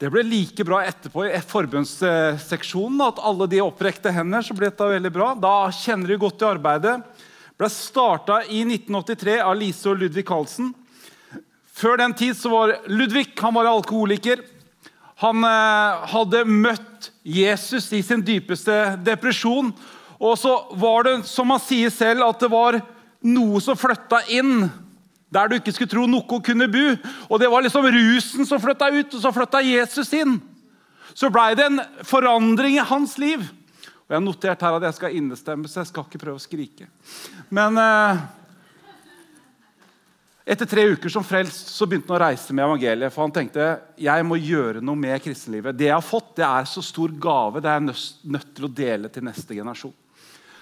Det ble like bra etterpå i forbundsseksjonen at alle de opprekte hender. så ble dette veldig bra. Da kjenner de godt til arbeidet. ble starta i 1983 av Lise og Ludvig Karlsen. Før den tid så var Ludvig han var alkoholiker. Han eh, hadde møtt Jesus i sin dypeste depresjon. Og så var det, som han sier selv, at det var noe som flytta inn der du ikke skulle tro noe kunne bo. Og Det var liksom rusen som flytta ut, og så flytta Jesus inn. Så blei det en forandring i hans liv. Og Jeg har notert her at jeg skal innestemme, så jeg skal ikke prøve å skrike. Men eh, etter tre uker som frelst så begynte han å reise med evangeliet. For han tenkte jeg må gjøre noe med kristenlivet. Det jeg har fått, det er så stor gave. Det er jeg nødt til å dele til neste generasjon.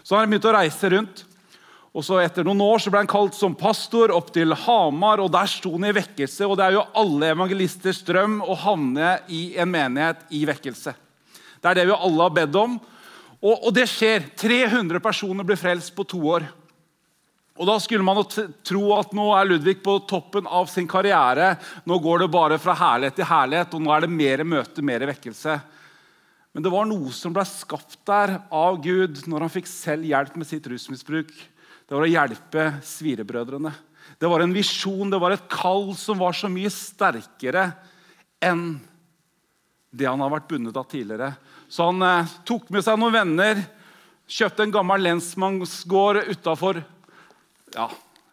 Så han begynte å reise rundt. Og så Etter noen år så ble han kalt som pastor opp til Hamar, og der sto han i vekkelse. og Det er jo alle evangelisters drøm å havne i en menighet i vekkelse. Det er det vi alle har bedt om. Og, og det skjer. 300 personer blir frelst på to år. Og Da skulle man tro at nå er Ludvig på toppen av sin karriere. Nå går det bare fra herlighet til herlighet, og nå er det mer møte, mer vekkelse. Men det var noe som ble skapt der av Gud når han fikk selv hjelp med sitt rusmisbruk det var å hjelpe svirebrødrene. Det var en visjon, det var et kall som var så mye sterkere enn det han har vært bundet av tidligere. Så han eh, tok med seg noen venner, kjøpte en gammel lensmannsgård utafor ja,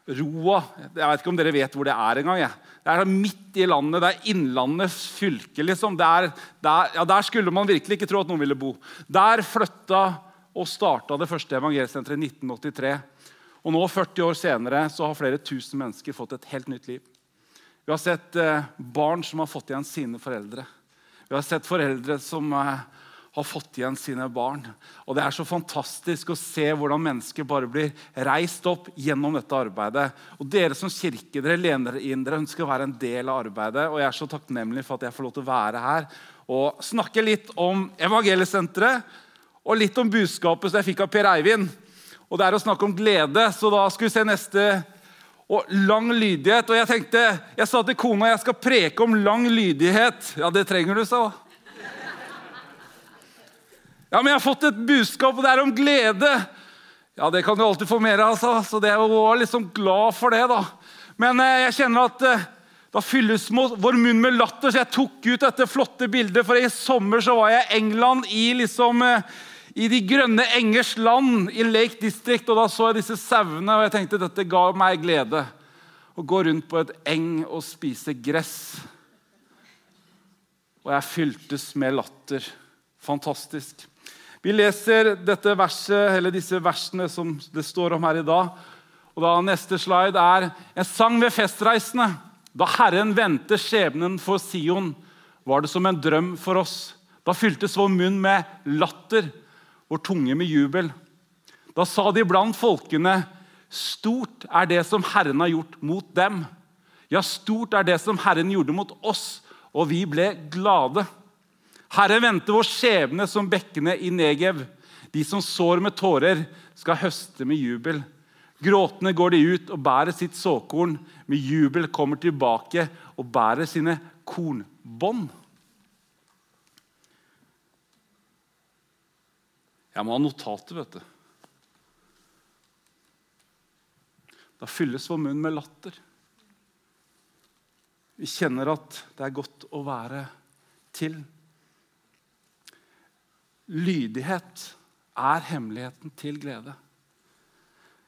Roa. Jeg vet ikke om dere vet hvor det er engang. Det er midt i landet. Det er Innlandets fylke. liksom. Der, der, ja, der, skulle man virkelig ikke tro at noen ville bo. Der flytta og starta det første evangelsenteret i 1983. Og nå, 40 år senere, så har flere tusen mennesker fått et helt nytt liv. Vi har sett eh, barn som har fått igjen sine foreldre. Vi har sett foreldre som eh, har fått igjen sine barn. Og Det er så fantastisk å se hvordan mennesker bare blir reist opp gjennom dette arbeidet. Og Dere som kirke dere lener inn, dere ønsker å være en del av arbeidet. Og Jeg er så takknemlig for at jeg får lov til å være her og snakke litt om Evangeliesenteret og litt om budskapet som jeg fikk av Per Eivind. Og det er å snakke om glede, så da skal vi se neste. Og lang lydighet. Og jeg tenkte, jeg sa til kona jeg skal preke om lang lydighet. Ja, det trenger du, sa hun. Ja, men jeg har fått et budskap, og det er om glede. Ja, det kan du alltid få mer av, altså. så det var liksom glad for det. da. Men eh, jeg kjenner at eh, da fylles vår munn med latter, så jeg tok ut dette flotte bildet. For i sommer så var jeg i England i liksom eh, i de grønne engers land i Lake District. og Da så jeg disse sauene, og jeg tenkte dette ga meg glede. Å gå rundt på et eng og spise gress. Og jeg fyltes med latter. Fantastisk. Vi leser verset, disse versene som det står om her i dag. Og da Neste slide er en sang ved festreisende. Da Herren vendte skjebnen for Sion, var det som en drøm for oss. Da fyltes vår munn med latter vår tunge med jubel. Da sa de blant folkene, stort er det som Herren har gjort mot dem. Ja, stort er det som Herren gjorde mot oss, og vi ble glade. Herre vendte vår skjebne som bekkene i Negev. De som sår med tårer, skal høste med jubel. Gråtende går de ut og bærer sitt såkorn. Med jubel kommer tilbake og bærer sine kornbånd. Jeg må ha notater, vet du. Da fylles vår munn med latter. Vi kjenner at det er godt å være til. Lydighet er hemmeligheten til glede.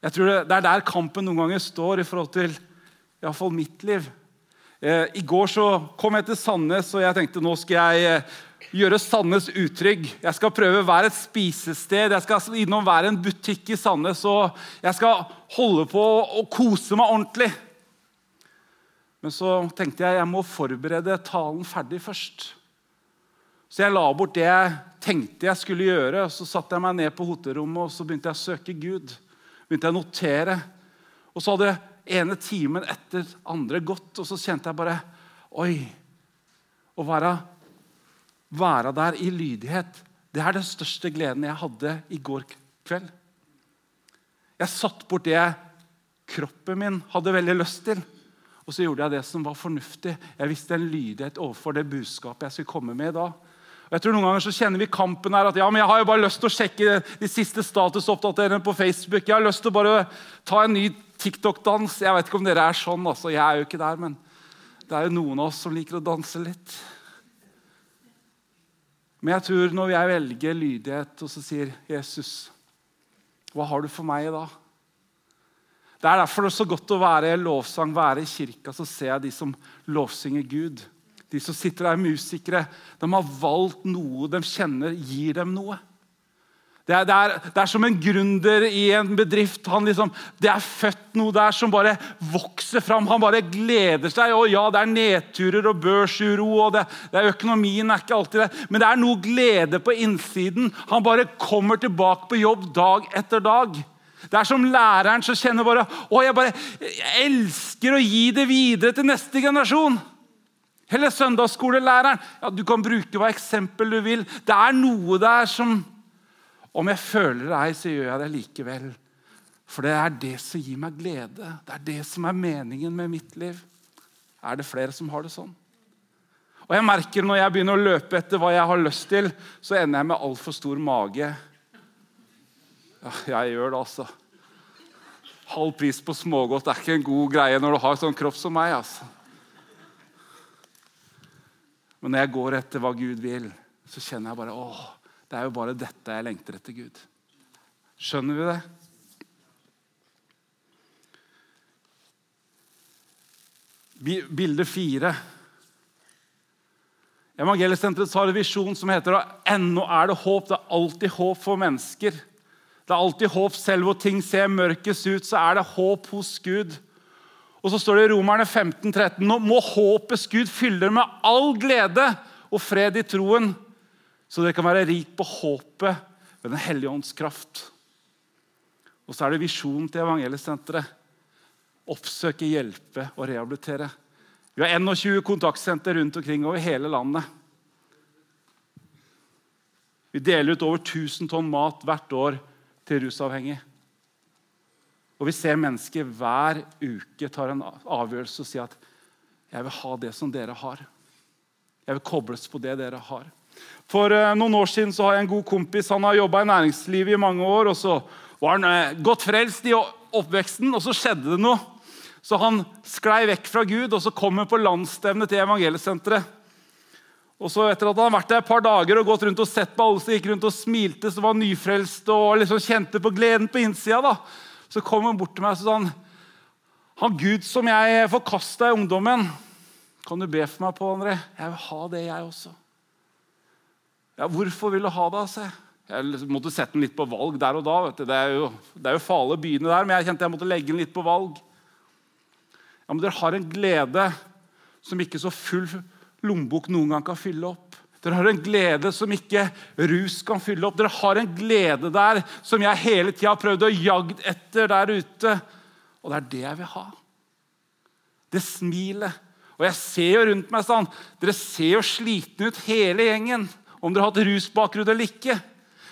Jeg tror Det er der kampen noen ganger står i forhold til i fall mitt liv. Eh, I går så kom jeg til Sandnes, og jeg tenkte nå skal jeg eh, gjøre Sandnes utrygg. Jeg skal prøve være et spisested, jeg skal innom være en butikk i Sandnes. Og jeg skal holde på å kose meg ordentlig. Men så tenkte jeg jeg må forberede talen ferdig først. Så jeg la bort det jeg tenkte jeg skulle gjøre, så satte jeg meg ned på hotellrommet og så begynte jeg å søke Gud. Begynte jeg å notere. Og så hadde ene timen etter andre gått, og så kjente jeg bare Oi! Å være, være der i lydighet, det er den største gleden jeg hadde i går kveld. Jeg satte bort det kroppen min hadde veldig lyst til. Og så gjorde jeg det som var fornuftig. Jeg visste en lydighet overfor det budskapet jeg skulle komme med i dag. Og jeg tror Noen ganger så kjenner vi kampen her at ja, men jeg har jo bare lyst til å sjekke de siste statusoppdateringene på Facebook. Jeg har lyst til å bare ta en ny TikTok-dans. Jeg vet ikke om dere er sånn. altså. Jeg er jo ikke der, men det er jo noen av oss som liker å danse litt. Men jeg tror når jeg velger lydighet og så sier Jesus, hva har du for meg i dag? Det er derfor det er så godt å være i lovsang, være i kirka. Så ser jeg de som lovsynger Gud. De som sitter der, musikere, de har valgt noe de kjenner gir dem noe. Det er, det er, det er som en gründer i en bedrift. Liksom, det er født noe der som bare vokser fram. Han bare gleder seg. Og ja, det er nedturer og børsuro, og det, er økonomien er ikke alltid det. Men det er noe glede på innsiden. Han bare kommer tilbake på jobb dag etter dag. Det er som læreren som kjenner bare Å, jeg bare jeg elsker å gi det videre til neste generasjon. Eller søndagsskolelæreren. Ja, du kan bruke hva eksempel du vil. Det er noe der som Om jeg føler det ei, så gjør jeg det likevel. For det er det som gir meg glede. Det er det som er meningen med mitt liv. Er det flere som har det sånn? Og jeg merker Når jeg begynner å løpe etter hva jeg har lyst til, så ender jeg med altfor stor mage. Ja, jeg gjør det, altså. Halv pris på smågodt er ikke en god greie når du har sånn kropp som meg. altså. Men når jeg går etter hva Gud vil, så kjenner jeg bare åh, det er jo bare dette jeg lengter etter Gud. Skjønner vi det? Bilde fire. Evangeliesenteret har en visjon som heter at ennå er det håp. Det er alltid håp for mennesker. Det er alltid håp selv hvor ting ser mørkest ut, så er det håp hos Gud. Og så står det i Romerne 15, 13, Nå må håpets Gud fylle dere med all glede og fred i troen, så dere kan være rik på håpet ved Den hellige ånds kraft. Og så er det visjonen til Evangeliesenteret. Oppsøke, hjelpe og rehabilitere. Vi har 21 kontaktsenter rundt omkring over hele landet. Vi deler ut over 1000 tonn mat hvert år til rusavhengige. Og vi ser mennesker hver uke tar en avgjørelse og sier at 'jeg vil ha det som dere har'. Jeg vil kobles på det dere har. For uh, noen år siden så har jeg en god kompis. Han har jobba i næringslivet i mange år. og Så var han uh, godt frelst i oppveksten, og så skjedde det noe. Så han sklei vekk fra Gud, og så kom han på landsstevnet til evangeliesenteret. Og så Etter at han har vært der et par dager og gått rundt og sett på alle som gikk rundt og smilte, så var nyfrelst og liksom kjente på gleden på innsida, da, så kom han bort til meg og sa han, han Gud som jeg forkasta i ungdommen, kan du be for meg på, André? Jeg vil ha det, jeg også. Ja, Hvorfor vil du ha det? Altså? Jeg måtte sette den litt på valg der og da. Det er, jo, det er jo farlig å begynne der, men jeg kjente jeg måtte legge den litt på valg. Ja, Men dere har en glede som ikke så full lommebok noen gang kan fylle opp. Dere har en glede som ikke rus kan fylle opp. Dere har en glede der som jeg hele tida har prøvd å jagd etter der ute. Og det er det jeg vil ha. Det smilet. Og jeg ser jo rundt meg sånn Dere ser jo slitne ut, hele gjengen. Om dere har hatt rusbakgrunn eller ikke.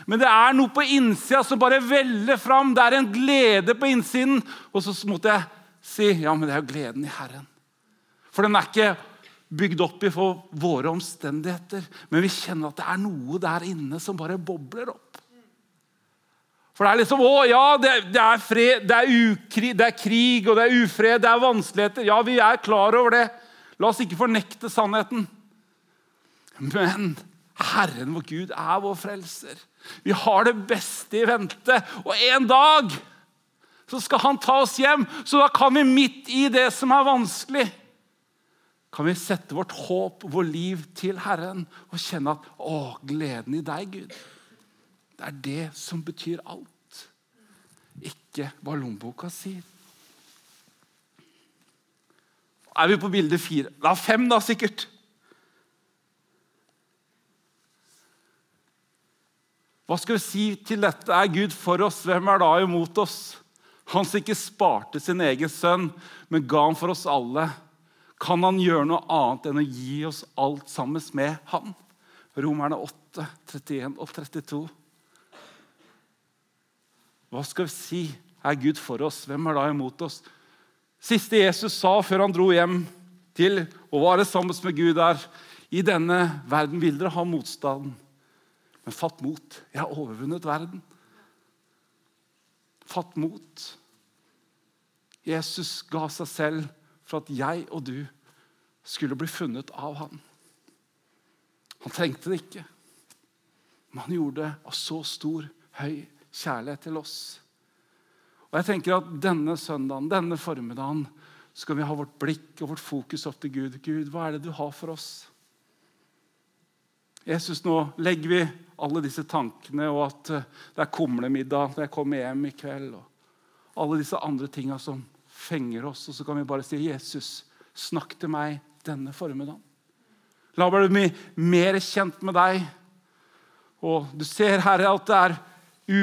Men det er noe på innsida som bare veller fram. Det er en glede på innsiden. Og så måtte jeg si ja, men det er jo gleden i Herren. For den er ikke bygd opp i for våre omstendigheter. Men vi kjenner at det er noe der inne som bare bobler opp. For det er liksom Å ja, det, det er fred, det er, ukri, det er krig og det er ufred, det er vanskeligheter. Ja, vi er klar over det. La oss ikke fornekte sannheten. Men Herren vår Gud er vår frelser. Vi har det beste i vente. Og en dag så skal han ta oss hjem, så da kan vi midt i det som er vanskelig kan vi sette vårt håp, vår liv, til Herren og kjenne at å, gleden i deg, Gud, det er det som betyr alt. Ikke hva lommeboka sier. Er vi på bilde fire? Det er fem, da, sikkert. Hva skal vi si til dette? Er Gud for oss, hvem er da imot oss? Han som ikke sparte sin egen sønn, men ga han for oss alle. Kan han gjøre noe annet enn å gi oss alt sammen med han? Romerne 8, 31 og 32. Hva skal vi si? Er Gud for oss? Hvem er da imot oss? Siste Jesus sa før han dro hjem til og var sammen med Gud der I denne verden vil dere ha motstand, men fatt mot. Jeg har overvunnet verden. Fatt mot. Jesus ga seg selv for at jeg og du skulle bli funnet av ham. Han trengte det ikke, men han gjorde det av så stor, høy kjærlighet til oss. Og jeg tenker at Denne søndagen, denne formiddagen skal vi ha vårt blikk og vårt fokus opp til Gud. Gud, hva er det du har for oss? Jesus, nå legger vi alle disse tankene og at eh, det er kumlemiddag når jeg kommer hjem i kveld. og Alle disse andre tinga som fenger oss. Og så kan vi bare si, 'Jesus, snakk til meg denne formiddagen.' La meg bli mer kjent med deg. Og Du ser, Herre, at det er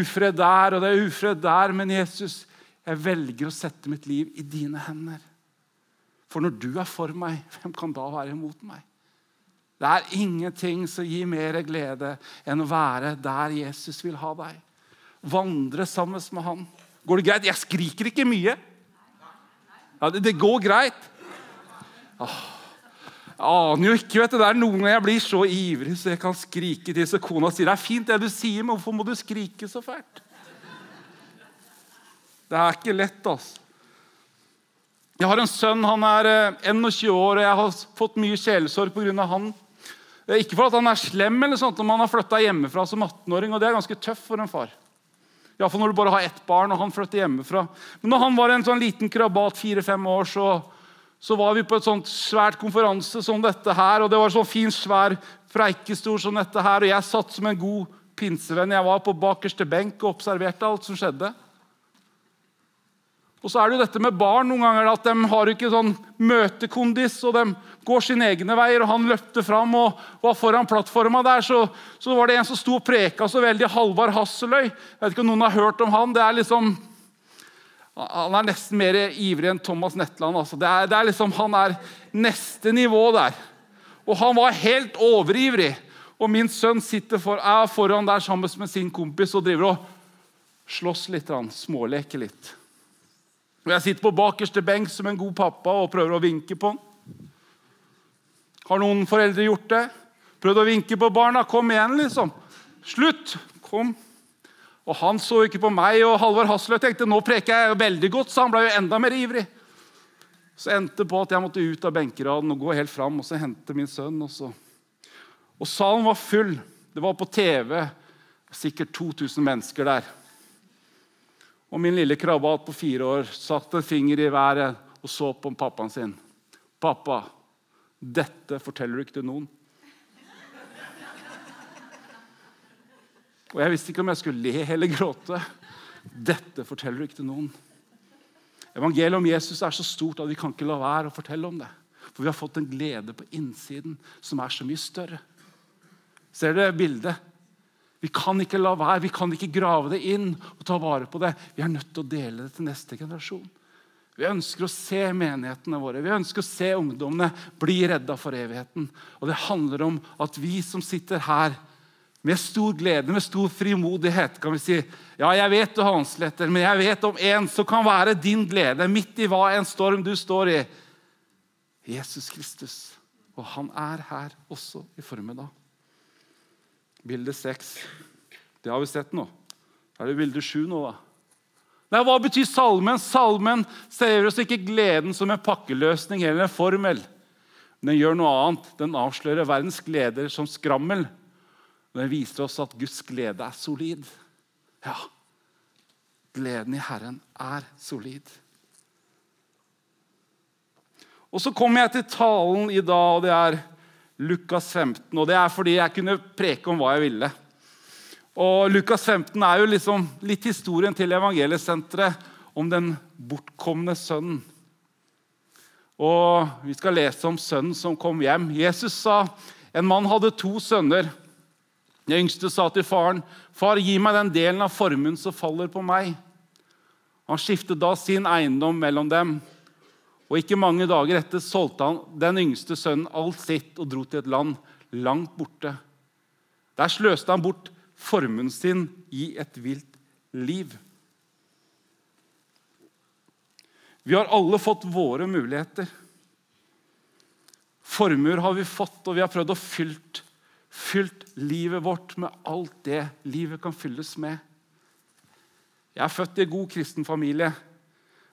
ufred der og det er ufred der, men Jesus, jeg velger å sette mitt liv i dine hender. For når du er for meg, hvem kan da være imot meg? Det er ingenting som gir mer glede enn å være der Jesus vil ha deg. Vandre sammen med han. Går det greit? Jeg skriker ikke mye. Ja, det, det går greit. Åh, jeg aner jo ikke, vet du, Det er noen ganger jeg blir så ivrig så jeg kan skrike til, så kona sier det er fint det du sier, men hvorfor må du skrike så fælt? Det er ikke lett, altså. Jeg har en sønn, han er 21 eh, år, og jeg har fått mye sjelesorg pga. han. Ikke for at han er slem, eller sånt, men han har flytta hjemmefra som 18-åring. og Det er ganske tøft for en far. Iallfall når du bare har ett barn og han flytter hjemmefra. Men når han var en sånn liten krabat, fire-fem år, så, så, var vi på et sånt svært konferanse som dette her. og Det var sånn fin, svær preikestol som dette her. Og jeg satt som en god pinsevenn. Jeg var på bakerste benk og observerte alt som skjedde. Og så er det jo dette med barn noen ganger at de har ikke sånn møtekondis. og De går sine egne veier. og Han løpte fram og var foran plattforma der. Så, så var det en som sto og preka så veldig. Halvard Hasseløy. Jeg vet ikke om noen har hørt om han. det er liksom, Han er nesten mer ivrig enn Thomas Netland. Altså. Det er, det er liksom, han er neste nivå der. Og han var helt overivrig. Og min sønn sitter for, er foran der sammen med sin kompis og driver og slåss litt. Småleker litt. Og Jeg sitter på bakerste benk som en god pappa og prøver å vinke på han. Har noen foreldre gjort det? Prøvd å vinke på barna? Kom igjen, liksom. Slutt! Kom. Og Han så ikke på meg, og Halvard Hasløy tenkte nå preker jeg veldig godt, så han ble jo enda mer ivrig. Så endte det på at jeg måtte ut av benkeraden og gå helt fram og så hente min sønn. Også. og salen var full. Det var på TV. Sikkert 2000 mennesker der. Og min lille krabat på fire år satte en finger i været og så på pappaen sin. 'Pappa, dette forteller du ikke til noen.' Og Jeg visste ikke om jeg skulle le eller gråte. Dette forteller du ikke til noen. Evangeliet om Jesus er så stort at vi kan ikke la være å fortelle om det. For vi har fått en glede på innsiden som er så mye større. Ser dere bildet? Vi kan ikke la være, vi kan ikke grave det inn og ta vare på det. Vi er nødt til å dele det til neste generasjon. Vi ønsker å se menighetene våre, vi ønsker å se ungdommene bli redda for evigheten. Og Det handler om at vi som sitter her med stor glede, med stor frimodighet, kan vi si ja, jeg vet du har åndsletter, men jeg vet om en som kan være din glede midt i hva en storm du står i. Jesus Kristus. Og han er her også i formiddag. Bilde seks. Det har vi sett nå. Da er det bilde sju nå, da. Nei, Hva betyr salmen? Salmen ser oss ikke gleden som en pakkeløsning eller en formel. Den gjør noe annet. Den avslører verdens gleder som skrammel. Den viser oss at Guds glede er solid. Ja, gleden i Herren er solid. Og Så kommer jeg til talen i dag, og det er Lukas 15. Og det er fordi jeg kunne preke om hva jeg ville. Og Lukas 15 er jo liksom litt historien til evangeliesenteret om den bortkomne sønnen. Og Vi skal lese om sønnen som kom hjem. Jesus sa en mann hadde to sønner. Den yngste sa til faren, 'Far, gi meg den delen av formuen som faller på meg.' Han skiftet da sin eiendom mellom dem, og ikke mange dager etter solgte han den yngste sønnen alt sitt og dro til et land langt borte. Der sløste han bort formuen sin i et vilt liv. Vi har alle fått våre muligheter. Formuer har vi fått, og vi har prøvd å fylt, fylt livet vårt med alt det livet kan fylles med. Jeg er født i en god kristen familie,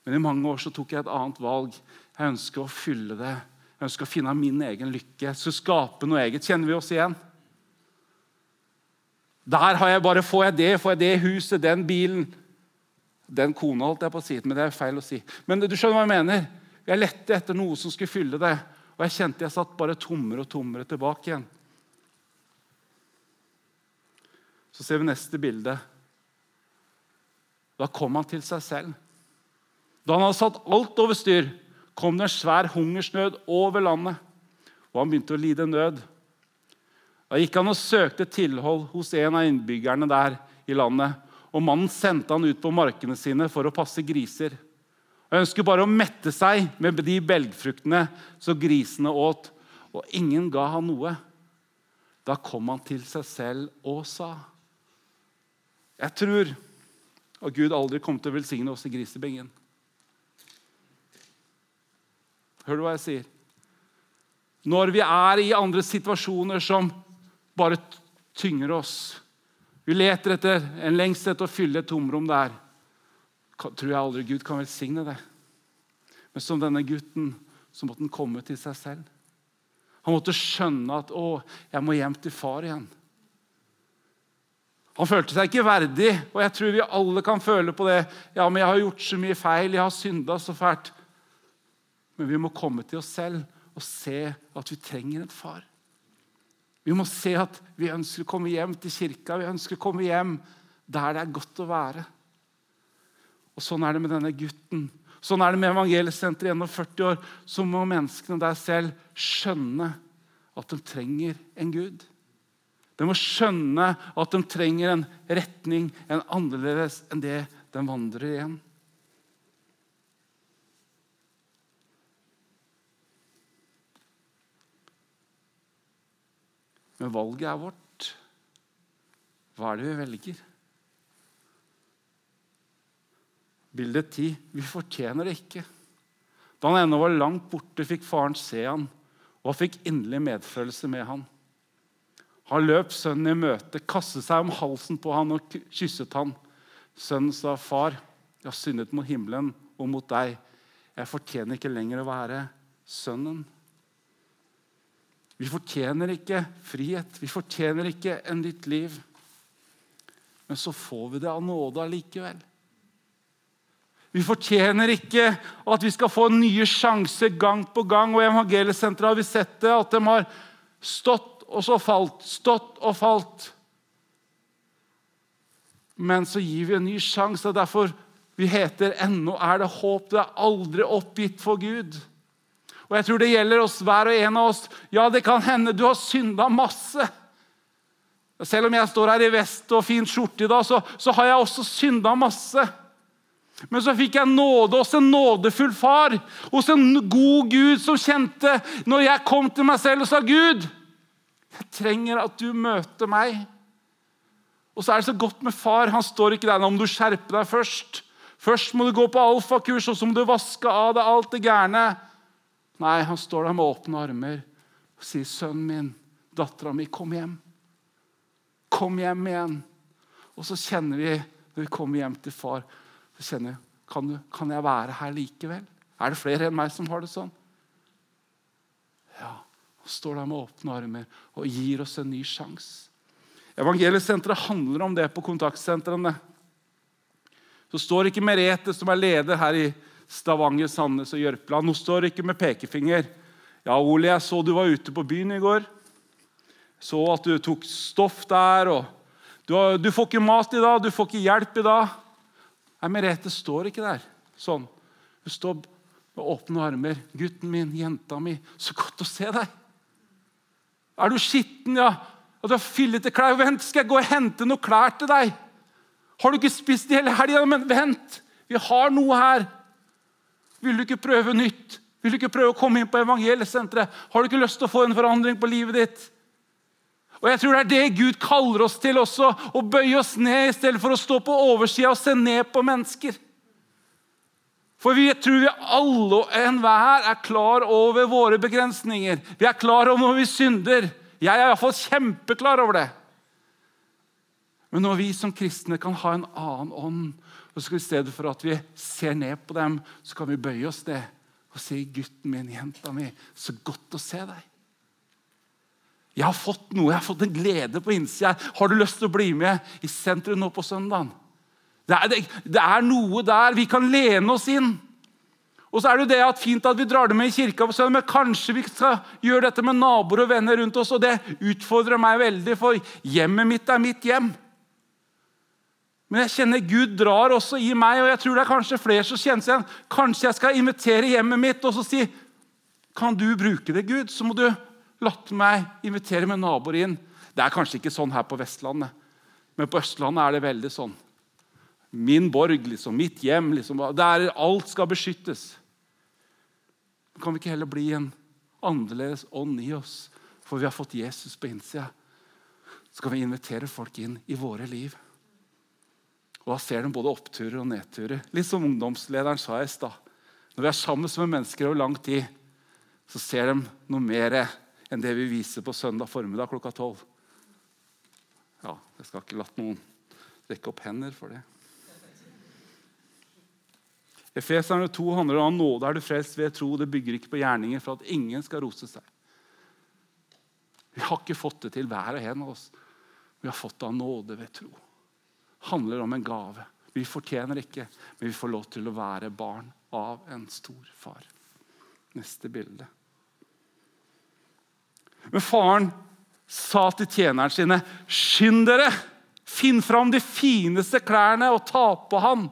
men i mange år så tok jeg et annet valg. Jeg ønsker å fylle det. Jeg ønsker å finne min egen lykke. Så skape noe eget. Kjenner vi oss igjen? Der har jeg bare, Får jeg det, får jeg det huset, den bilen Den kona, holdt jeg på å si, men det er feil å si. Men du skjønner hva jeg mener? Jeg lette etter noe som skulle fylle det. Og jeg kjente jeg satt bare tommere og tommere tilbake igjen. Så ser vi neste bilde. Da kom han til seg selv. Da han hadde satt alt over styr, kom det en svær hungersnød over landet, og han begynte å lide nød. Da gikk han og søkte tilhold hos en av innbyggerne der i landet. og Mannen sendte han ut på markene sine for å passe griser. Han ønsket bare å mette seg med de belgfruktene som grisene åt, og ingen ga han noe. Da kom han til seg selv og sa Jeg tror at Gud aldri kommer til å velsigne oss i grisebingen. Hører du hva jeg sier? Når vi er i andre situasjoner som bare tynger oss Vi leter etter en lengsel etter å fylle et tomrom der. Tror jeg aldri Gud kan velsigne det. Men som denne gutten så måtte han komme til seg selv. Han måtte skjønne at 'Å, jeg må hjem til far igjen'. Han følte seg ikke verdig, og jeg tror vi alle kan føle på det. 'Ja, men jeg har gjort så mye feil, jeg har synda så fælt.' Men vi må komme til oss selv og se at vi trenger en far. Vi må se at vi ønsker å komme hjem til kirka, vi ønsker å komme hjem der det er godt å være. Og Sånn er det med denne gutten. Sånn er det med Evangeliesenteret gjennom 40 år. Så må menneskene der selv skjønne at de trenger en Gud. De må skjønne at de trenger en retning, en annerledes enn det de vandrer igjen. Men valget er vårt. Hva er det vi velger? Bilde 10. Vi fortjener det ikke. Da han ennå var langt borte, fikk faren se han, og han fikk inderlig medfølelse med han. Han løp sønnen i møte, kastet seg om halsen på han og kysset han. Sønnen sa, 'Far, jeg har syndet mot himmelen og mot deg.' 'Jeg fortjener ikke lenger å være sønnen.' Vi fortjener ikke frihet, vi fortjener ikke en nytt liv. Men så får vi det av nåde allikevel. Vi fortjener ikke at vi skal få nye sjanser gang på gang. Og I Evangeliesenteret har vi sett det, at de har stått og så falt, stått og falt. Men så gir vi en ny sjanse. og Derfor vi heter 'Ennå er det håp'. Det er aldri oppgitt for Gud. Og jeg tror det gjelder oss hver og en av oss. Ja, det kan hende du har synda masse. Selv om jeg står her i vest og fin skjorte i dag, så, så har jeg også synda masse. Men så fikk jeg nåde hos en nådefull far, hos en god Gud som kjente når jeg kom til meg selv og sa, 'Gud, jeg trenger at du møter meg.' Og så er det så godt med far. Han står ikke der om du skjerper deg først. Først må du gå på alfakurs, og så må du vaske av deg alt det gærne. Nei, han står der med åpne armer og sier, 'Sønnen min, dattera mi, kom hjem.' Kom hjem igjen. Og så kjenner vi, når vi kommer hjem til far, så kjenner vi, kan, du, kan jeg være her likevel? Er det flere enn meg som har det sånn? Ja. Han står der med åpne armer og gir oss en ny sjanse. Evangeliesenteret handler om det på kontaktsentrene. Så står ikke Merete, som er leder her i Stavanger, Sandnes og Jørpeland. Nå står det ikke med pekefinger. Ja, Ole, jeg så du var ute på byen i går. Så at du tok stoff der. og du, du, får ikke mat i dag, du får ikke hjelp i dag. Nei, Merete står ikke der sånn. Hun står med åpne armer. 'Gutten min, jenta mi, så godt å se deg.' 'Er du skitten?' 'Ja, Og du har fillete klær. Vent, skal jeg gå og hente noe klær til deg? Har du ikke spist i hele helga? Men vent, vi har noe her. Vil du ikke prøve nytt? Vil du ikke prøve å komme inn på evangeliesenteret? Har du ikke lyst til å få en forandring på livet ditt? Og jeg tror Det er det Gud kaller oss til også, å bøye oss ned i stedet for å stå på oversida og se ned på mennesker. For vi tror vi alle og enhver er klar over våre begrensninger. Vi er klar over når vi synder. Jeg er iallfall kjempeklar over det. Men når vi som kristne kan ha en annen ånd, og så I stedet for at vi ser ned på dem, så kan vi bøye oss ned og si 'Gutten min, jenta mi, så godt å se deg'. Jeg har fått noe, jeg har fått en glede på innsida. Har du lyst til å bli med i sentrum nå på søndagen? Det er, det, det er noe der vi kan lene oss inn. Og så er det jo det at Fint at vi drar det med i kirka, på søndag, men kanskje vi skal gjøre dette med naboer og venner rundt oss. og Det utfordrer meg veldig, for hjemmet mitt er mitt hjem. Men jeg kjenner Gud drar også i meg, og jeg tror det er kanskje flere som kjenner seg igjen. Kanskje jeg skal invitere hjemmet mitt og så si Kan du bruke det, Gud? Så må du la meg invitere med naboer inn. Det er kanskje ikke sånn her på Vestlandet, men på Østlandet er det veldig sånn. Min borg, liksom, mitt hjem. Liksom, der alt skal beskyttes. Kan vi ikke heller bli en annerledes ånd i oss, for vi har fått Jesus på innsida? Så kan vi invitere folk inn i våre liv. Og da ser de både oppturer og nedturer. Litt som ungdomslederen sa i stad. Når vi er sammen med mennesker over lang tid, så ser de noe mer enn det vi viser på søndag formiddag klokka tolv. Ja, jeg skal ikke la noen rekke opp hender for det. Efeserne 2 handler om nåde er du frelst ved tro. Det bygger ikke på gjerninger for at ingen skal rose seg. Vi har ikke fått det til hver og en av oss. Vi har fått det av nåde ved tro handler om en gave. Vi fortjener ikke, men vi får lov til å være barn av en stor far. Neste bilde. Men faren sa til tjeneren sine, 'Skynd dere! Finn fram de fineste klærne og ta på han.'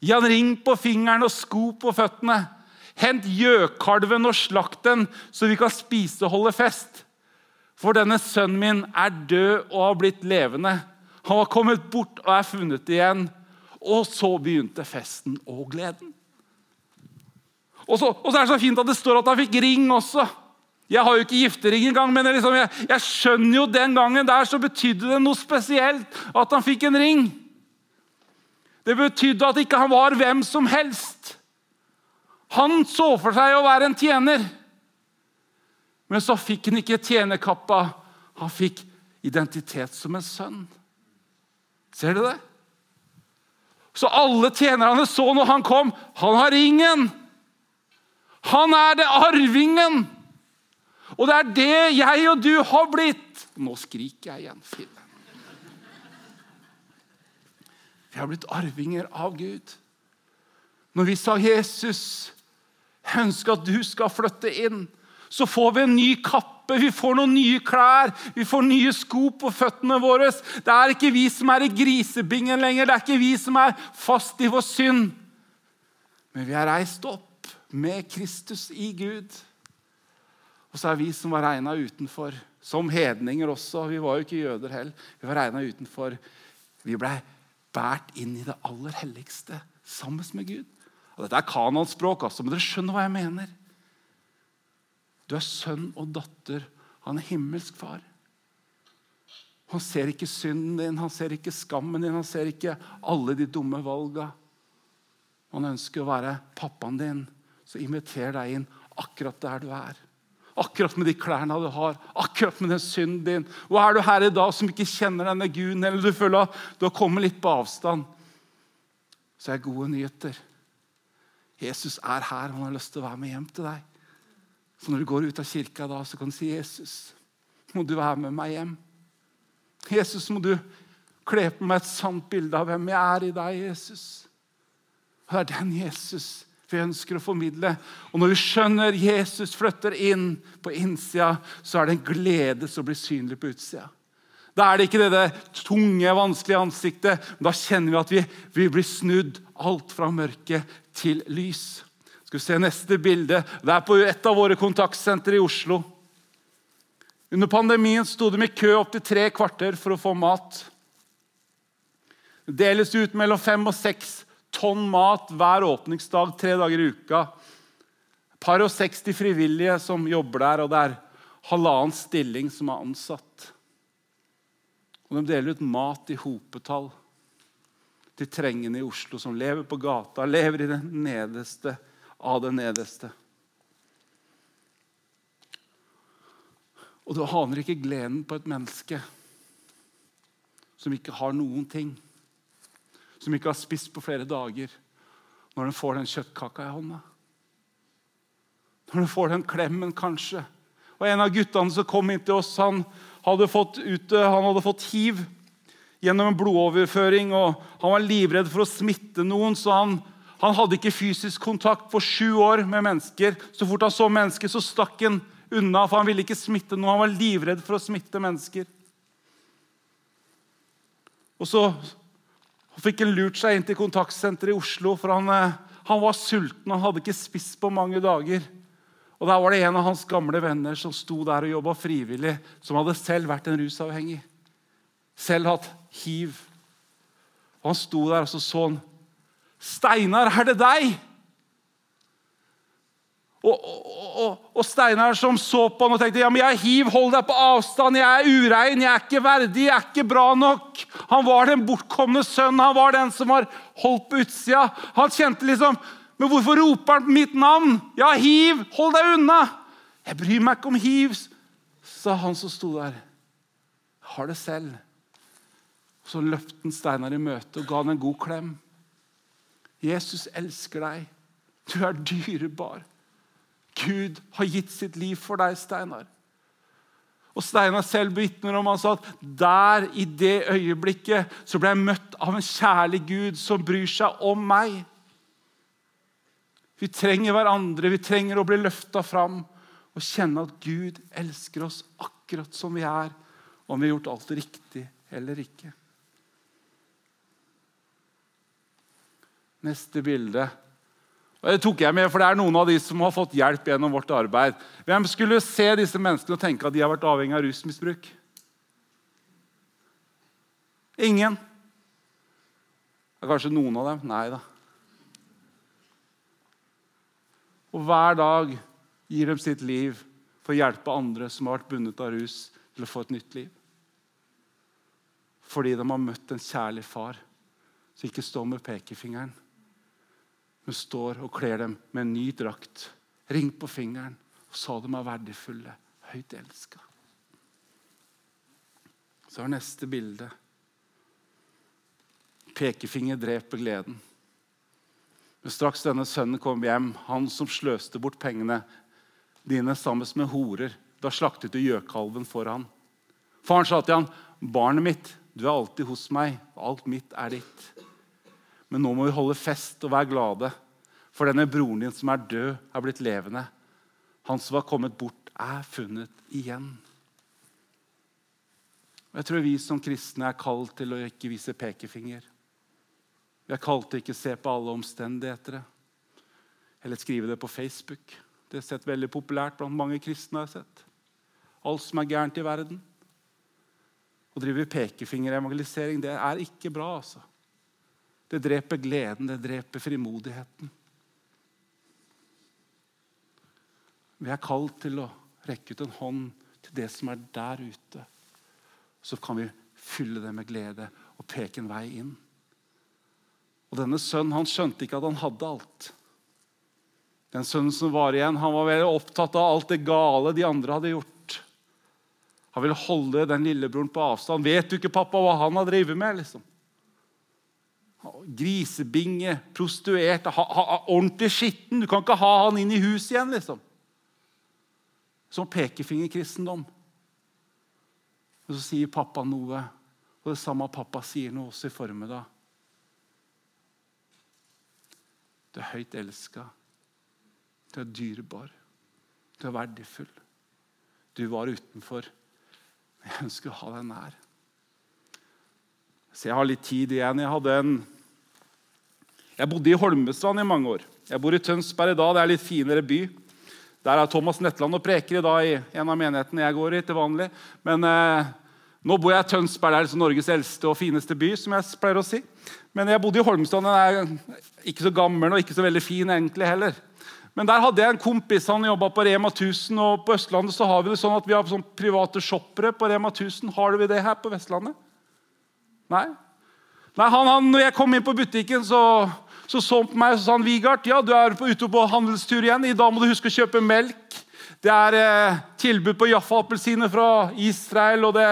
'Gi han ring på fingeren og sko på føttene.' 'Hent gjøkalven og slakt den, så vi kan spise og holde fest.' 'For denne sønnen min er død og har blitt levende.' Han var kommet bort og er funnet igjen. Og så begynte festen og gleden. Og så, og så, er det så fint at det står at han fikk ring også. Jeg har jo ikke giftering engang, men jeg, liksom, jeg, jeg, skjønner jo den gangen der så betydde det noe spesielt at han fikk en ring. Det betydde at ikke han var hvem som helst. Han så for seg å være en tjener. Men så fikk han ikke tjenerkappa. Han fikk identitet som en sønn. Ser du det? Så alle tjenerne så når han kom han har ringen. Han er det arvingen. Og det er det jeg og du har blitt. Nå skriker jeg igjen. Fille. Vi har blitt arvinger av Gud. Når vi sa 'Jesus, jeg ønsker at du skal flytte inn', så får vi en ny kappe, vi får noen nye klær, vi får nye sko på føttene våre. Det er ikke vi som er i grisebingen lenger, det er ikke vi som er fast i vår synd. Men vi er reist opp med Kristus i Gud. Og så er vi som var regna utenfor, som hedninger også. Vi var jo ikke jøder heller. Vi var regna utenfor. Vi blei båret inn i det aller helligste sammen med Gud. Og dette er kanonspråk, altså, men dere skjønner hva jeg mener. Du er sønn og datter av en himmelsk far. Han ser ikke synden din, han ser ikke skammen din, han ser ikke alle de dumme valga. Han ønsker å være pappaen din, så inviter deg inn akkurat der du er. Akkurat med de klærne du har, akkurat med den synden din. Og Er du her i dag som ikke kjenner denne guden, eller du føler at du har kommet litt på avstand, så er det gode nyheter. Jesus er her, han har lyst til å være med hjem til deg. Så når du går ut av kirka, da, så kan du si, 'Jesus, må du være med meg hjem.' 'Jesus, må du kle på meg et sant bilde av hvem jeg er i deg, Jesus.' Og Det er den Jesus vi ønsker å formidle. Og når vi skjønner Jesus flytter inn på innsida, så er det en glede som blir synlig på utsida. Da er det ikke det, det tunge, vanskelige ansiktet. Men da kjenner vi at vi, vi blir snudd alt fra mørke til lys. Skal vi se neste bilde. Det er på et av våre kontaktsentre i Oslo. Under pandemien sto de i kø opptil tre kvarter for å få mat. Det deles ut mellom fem og seks tonn mat hver åpningsdag tre dager i uka. Par og 60 frivillige som jobber der, og det er halvannen stilling som er ansatt. Og De deler ut mat i hopetall til trengende i Oslo som lever på gata, lever i det nederste av det nederste. Og du aner ikke gleden på et menneske som ikke har noen ting, som ikke har spist på flere dager, når den får den kjøttkaka i hånda. Når den får den klemmen, kanskje. Og En av guttene som kom inn til oss, han hadde fått, ut, han hadde fått hiv gjennom en blodoverføring. og Han var livredd for å smitte noen, så han, han hadde ikke fysisk kontakt på sju år med mennesker. Så fort han så mennesker, så stakk han unna, for han ville ikke smitte noe. Han var livredd for å smitte mennesker. Og så fikk han lurt seg inn til kontaktsenteret i Oslo, for han, eh, han var sulten. Han hadde ikke spist på mange dager. Og Der var det en av hans gamle venner som sto der og jobba frivillig, som hadde selv vært en rusavhengig. Selv hatt hiv. Og Han sto der og så så han. 'Steinar, er det deg?' Og, og, og, og, Steinar som så på han og tenkte ja, men jeg er hiv, hold deg på avstand, jeg er urein, jeg er ikke verdig, jeg er ikke bra nok. Han var den bortkomne sønnen, han var den som var holdt på utsida. Han kjente liksom Men hvorfor roper han mitt navn? Ja, hiv, hold deg unna! Jeg bryr meg ikke om hiv, sa han som sto der. Jeg har det selv. Så han Steinar i møte og ga han en god klem. Jesus elsker deg. Du er dyrebar. Gud har gitt sitt liv for deg, Steinar. Og Steinar selv vitner om han sa at der i det øyeblikket så ble jeg møtt av en kjærlig Gud som bryr seg om meg. Vi trenger hverandre, vi trenger å bli løfta fram og kjenne at Gud elsker oss akkurat som vi er, om vi har gjort alt riktig eller ikke. Neste bilde Det tok jeg med, for det er noen av de som har fått hjelp gjennom vårt arbeid. Hvem skulle se disse menneskene og tenke at de har vært avhengig av rusmisbruk? Ingen. Det er kanskje noen av dem? Nei da. Og hver dag gir de sitt liv for å hjelpe andre som har vært bundet av rus, til å få et nytt liv. Fordi de har møtt en kjærlig far som ikke står med pekefingeren hun står og kler dem med en ny drakt, ring på fingeren og sa de er verdifulle, høyt elska. Så er neste bilde. Pekefinger dreper gleden. Men straks denne sønnen kom hjem, han som sløste bort pengene dine sammen med horer, da slaktet du gjøkalven for han. Faren sa til han, 'Barnet mitt, du er alltid hos meg, alt mitt er ditt.' Men nå må vi holde fest og være glade, for denne broren din som er død, er blitt levende. Han som var kommet bort, er funnet igjen. Og Jeg tror vi som kristne er kalt til å ikke vise pekefinger. Vi er kalt til å ikke se på alle omstendigheter eller skrive det på Facebook. Det er sett veldig populært blant mange kristne. har jeg sett. Alt som er gærent i verden. Å drive pekefingerevangelisering det er ikke bra. altså. Det dreper gleden, det dreper frimodigheten. Vi er kalt til å rekke ut en hånd til det som er der ute. Så kan vi fylle det med glede og peke en vei inn. Og Denne sønnen han skjønte ikke at han hadde alt. Den sønnen som var igjen, han var veldig opptatt av alt det gale de andre hadde gjort. Han ville holde den lillebroren på avstand. Vet du ikke, pappa, hva han har drevet med? liksom? Grisebinge, prostituert, ha, ha, ordentlig skitten. Du kan ikke ha han inn i huset igjen. liksom. Som pekefingerkristendom. Og så sier pappa noe, og det samme pappa sier noe også i formiddag. Du er høyt elska. Du er dyrebar. Du er verdifull. Du var utenfor. Jeg ønsker å ha deg nær. Så jeg har litt tid igjen. Jeg hadde en jeg bodde i Holmestrand i mange år. Jeg bor i Tønsberg i dag. Det er en litt finere by. Der er Thomas Netland og preker i dag i en av menighetene jeg går i til vanlig. Men eh, nå bor jeg i Tønsberg, det er liksom Norges eldste og fineste by. som jeg pleier å si. Men jeg bodde i Holmestrand. Den er ikke så gammel og ikke så veldig fin egentlig heller. Men der hadde jeg en kompis han jobba på Rema 1000. og På Østlandet så har vi det sånn at vi har sånn private shoppere på Rema 1000. Har vi det her på Vestlandet? Nei? Nei han, han, når jeg kom inn på butikken, så så så han på meg og sa han, Vigard, ja, du er ute på handelstur igjen. I dag må du huske å kjøpe melk. Det er eh, tilbud på Jaffa-appelsiner fra Israel. og det,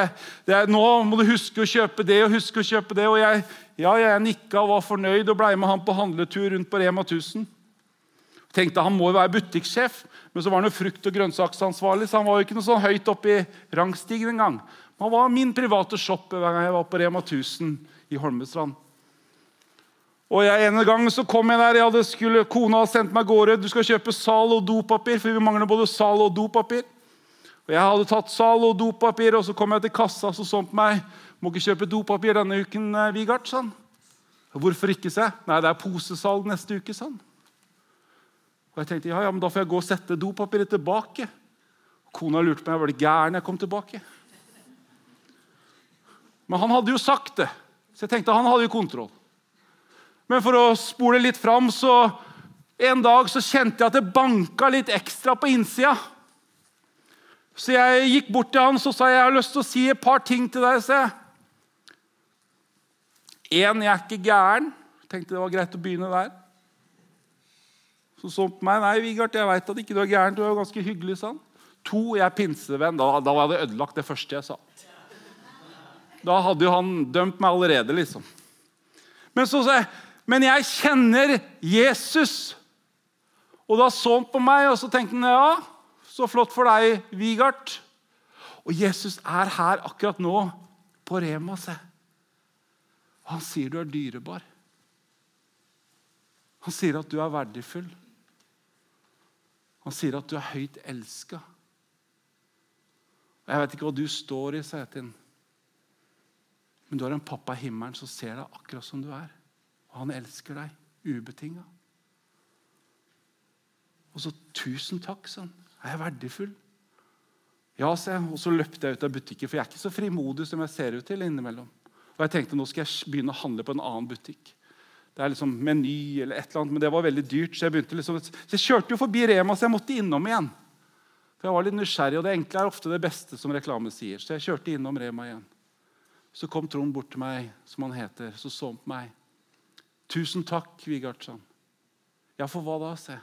det er, Nå må du huske å kjøpe det og huske å kjøpe det. Og jeg, ja, jeg nikka og var fornøyd og ble med han på handletur rundt på Rema 1000. Tenkte Han må jo være butikksjef, men så var han jo frukt- og grønnsaksansvarlig. så han var jo ikke noe sånn høyt oppe i rangstigen engang. Han var min private shopper hver gang jeg var på Rema 1000 i Holmestrand. Og jeg, En gang så kom jeg der, jeg hadde skulle, Kona hadde sendt meg gårde. Du skal kjøpe sal og dopapir, for vi mangler både sal og dopapir. Og Jeg hadde tatt sal og dopapir, og så kom jeg til kassa og så sånn på meg. Må ikke kjøpe dopapir denne uken, eh, Vigard, Sånn. Hvorfor ikke, se? Nei, det er posesalg neste uke, han. Og jeg tenkte, ja, ja, men da får jeg gå og sette dopapiret tilbake. Kona lurte på meg var det gæren jeg kom tilbake. Men han hadde jo sagt det, så jeg tenkte han hadde jo kontroll. Men for å spole litt fram, så en dag så kjente jeg at det banka litt ekstra på innsida. Så jeg gikk bort til han og sa jeg har lyst til å si et par ting til deg. Se. En, jeg er ikke gæren. Tenkte det var greit å begynne der. Så så på meg. Nei, Vigard, jeg veit at ikke du er gæren. Du er jo ganske hyggelig. sånn. To, jeg er pinsevenn. Da, da var det ødelagt, det første jeg sa. Da hadde jo han dømt meg allerede, liksom. Men så sa jeg men jeg kjenner Jesus. Og da så han på meg, og så tenkte han ja, så flott for deg, Vigart. Og Jesus er her akkurat nå, på Rema. Se. Og han sier du er dyrebar. Han sier at du er verdifull. Han sier at du er høyt elska. Jeg vet ikke hva du står i, sa jeg til ham. Men du har en pappa i himmelen som ser deg akkurat som du er. Og han elsker deg ubetinga. Og så 'Tusen takk', sa han. Er jeg verdifull? Ja, sa jeg. Og så løpte jeg ut av butikken, for jeg er ikke så frimodig som jeg ser ut til innimellom. Og jeg tenkte nå skal jeg begynne å handle på en annen butikk. Det er liksom Meny eller et eller annet, men det var veldig dyrt. Så jeg begynte liksom, så jeg kjørte jo forbi Rema, så jeg måtte innom igjen. For jeg var litt nysgjerrig, og det enkle er ofte det beste, som reklame sier. Så jeg kjørte innom Rema igjen. Så kom Trond bort til meg, som han heter, så så han på meg. 'Tusen takk, Vigardsson. Ja, for hva da, se?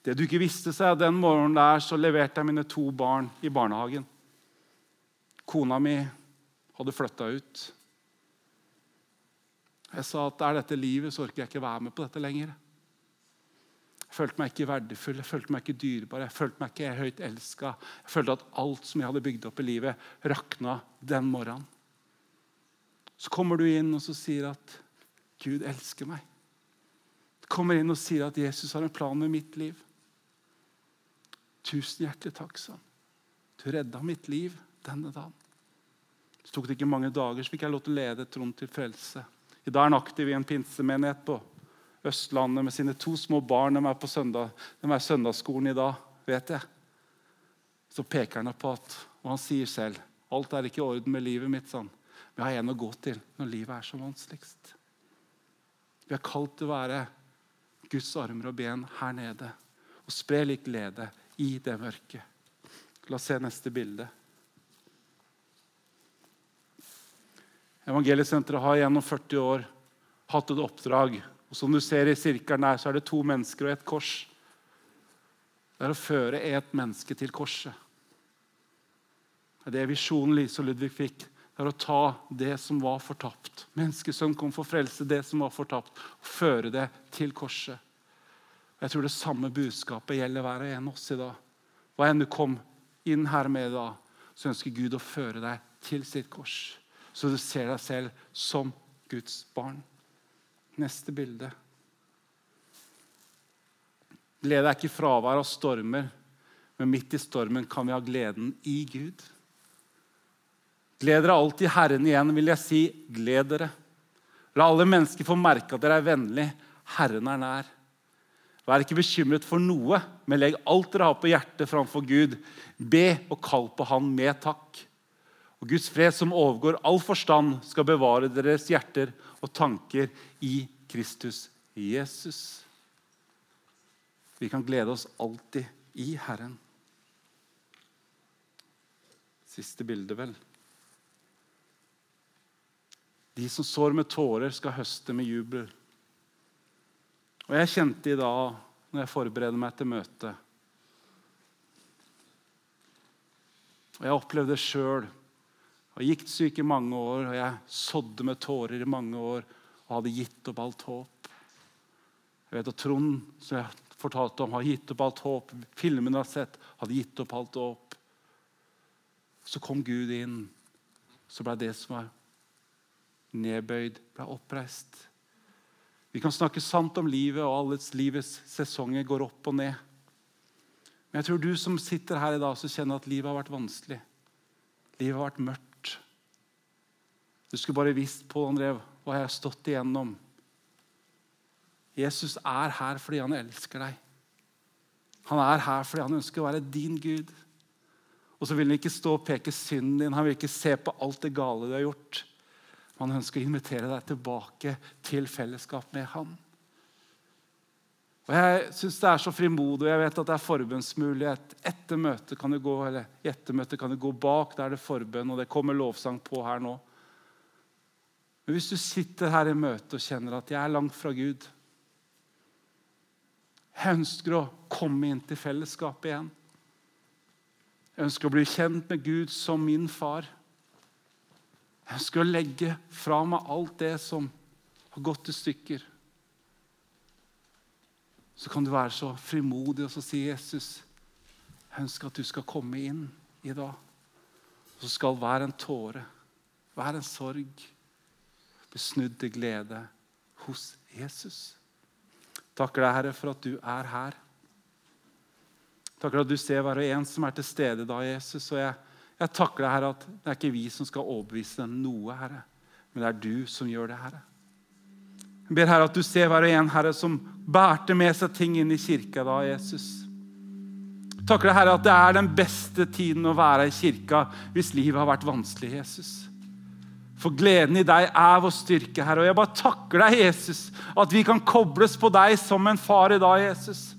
Det du ikke visste, sa jeg, den morgenen der så leverte jeg mine to barn i barnehagen. Kona mi hadde flytta ut. Jeg sa at er dette livet, så orker jeg ikke være med på dette lenger. Jeg følte meg ikke verdifull, jeg følte meg ikke dyrebar, jeg følte meg ikke høyt elska. Jeg følte at alt som jeg hadde bygd opp i livet, rakna den morgenen. Så kommer du inn og så sier at Gud elsker meg. Kommer inn og sier at Jesus har en plan med mitt liv. Tusen hjertelig takk, sa han. Du redda mitt liv denne dagen. Så tok det ikke mange dager, så fikk jeg lov til å lede Trond til frelse. I dag er han aktiv i en pinsemenighet på Østlandet med sine to små barn. De er på søndag, de er søndagsskolen i dag, vet jeg. Så peker han på at, og han sier selv alt er ikke i orden med livet mitt. sånn. Jeg har en å gå til når livet er som vanskeligst. Vi er kalt til å være Guds armer og ben her nede og spre litt glede i det mørket. La oss se neste bilde. Evangeliesenteret har gjennom 40 år hatt et oppdrag. og Som du ser i sirkelen der, så er det to mennesker og et kors. Det er å føre et menneske til korset. Det er det visjonen Lise og Ludvig fikk er å ta det som var fortapt. Menneskesønn kom for frelse det som var fortapt, og føre det til korset. Jeg tror det samme budskapet gjelder hver og en av oss i dag. Hva enn du kom inn her med i dag, så ønsker Gud å føre deg til sitt kors. Så du ser deg selv som Guds barn. Neste bilde. Glede er ikke fravær av stormer, men midt i stormen kan vi ha gleden i Gud. Gled dere alltid Herren igjen, vil jeg si. Gled dere. La alle mennesker få merke at dere er vennlige. Herren er nær. Vær ikke bekymret for noe, men legg alt dere har på hjertet framfor Gud. Be og kall på Han med takk. Og Guds fred, som overgår all forstand, skal bevare deres hjerter og tanker i Kristus Jesus. Vi kan glede oss alltid i Herren. Siste bilde, vel. De som sår med tårer, skal høste med jubel. Og jeg kjente i dag, når jeg forbereder meg til møtet Og jeg opplevde det sjøl. Jeg var giktsyk i mange år, og jeg sådde med tårer i mange år og hadde gitt opp alt håp. Jeg vet at Trond, som jeg fortalte om, har gitt opp alt håp. Filmene jeg har sett, hadde gitt opp alt håp. Så kom Gud inn. Så ble det som var nedbøyd, ble oppreist. Vi kan snakke sant om livet, og alle livets sesonger går opp og ned. Men jeg tror du som sitter her i dag, så kjenner at livet har vært vanskelig. Livet har vært mørkt. Du skulle bare visst på André, hva jeg har stått igjennom. Jesus er her fordi han elsker deg. Han er her fordi han ønsker å være din Gud. Og så vil han ikke stå og peke synden din. Han vil ikke se på alt det gale du har gjort. Han ønsker å invitere deg tilbake til fellesskap med Han. Og Jeg syns det er så frimodig, og jeg vet at det er forbønnsmulighet. Etter møtet kan du gå eller etter møtet kan du gå bak, der det er forbønn, og det kommer lovsang på her nå. Men hvis du sitter her i møtet og kjenner at jeg er langt fra Gud Jeg ønsker å komme inn til fellesskapet igjen. Jeg ønsker å bli kjent med Gud som min far. Jeg ønsker å legge fra meg alt det som har gått til stykker. Så kan du være så frimodig og så si, 'Jesus, jeg ønsker at du skal komme inn i dag.' Og så skal hver en tåre, hver en sorg bli snudd til glede hos Jesus. Takker deg, Herre, for at du er her. Takker at du ser hver og en som er til stede da, Jesus. og jeg jeg takker deg, Herre, at det er ikke vi som skal overbevise dem noe, Herre, men det er du som gjør det, Herre. Jeg ber Herre at du ser hver og en Herre, som bærte med seg ting inn i kirka da, Jesus. Takker deg, Herre, at det er den beste tiden å være i kirka hvis livet har vært vanskelig, Jesus. For gleden i deg er vår styrke, Herre. Og jeg bare takker deg, Jesus, at vi kan kobles på deg som en far i dag, Jesus.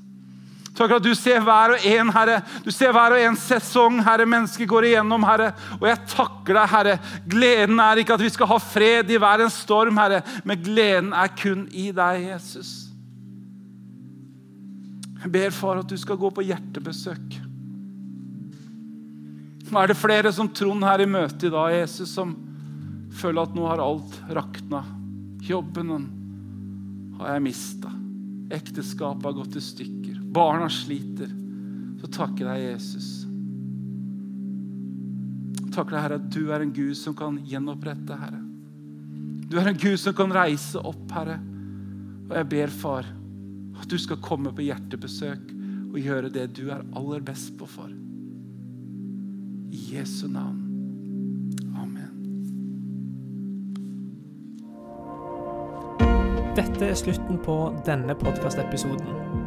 Takk at du ser hver og en, Herre. Du ser hver og en sesong Herre, mennesker går igjennom, Herre. Og jeg takker deg, Herre. Gleden er ikke at vi skal ha fred i hver en storm, Herre, men gleden er kun i deg, Jesus. Jeg ber, far, at du skal gå på hjertebesøk. Nå er det flere som Trond her i møte i dag, Jesus, som føler at nå har alt rakna. Jobben har jeg mista. Ekteskapet har gått i stykker. Barna sliter. Så takker deg, Jesus. Takker deg, Herre, at du er en Gud som kan gjenopprette, Herre. Du er en Gud som kan reise opp, Herre. Og jeg ber, far, at du skal komme på hjertebesøk og gjøre det du er aller best på, for. I Jesu navn. Amen. Dette er slutten på denne podkastepisoden.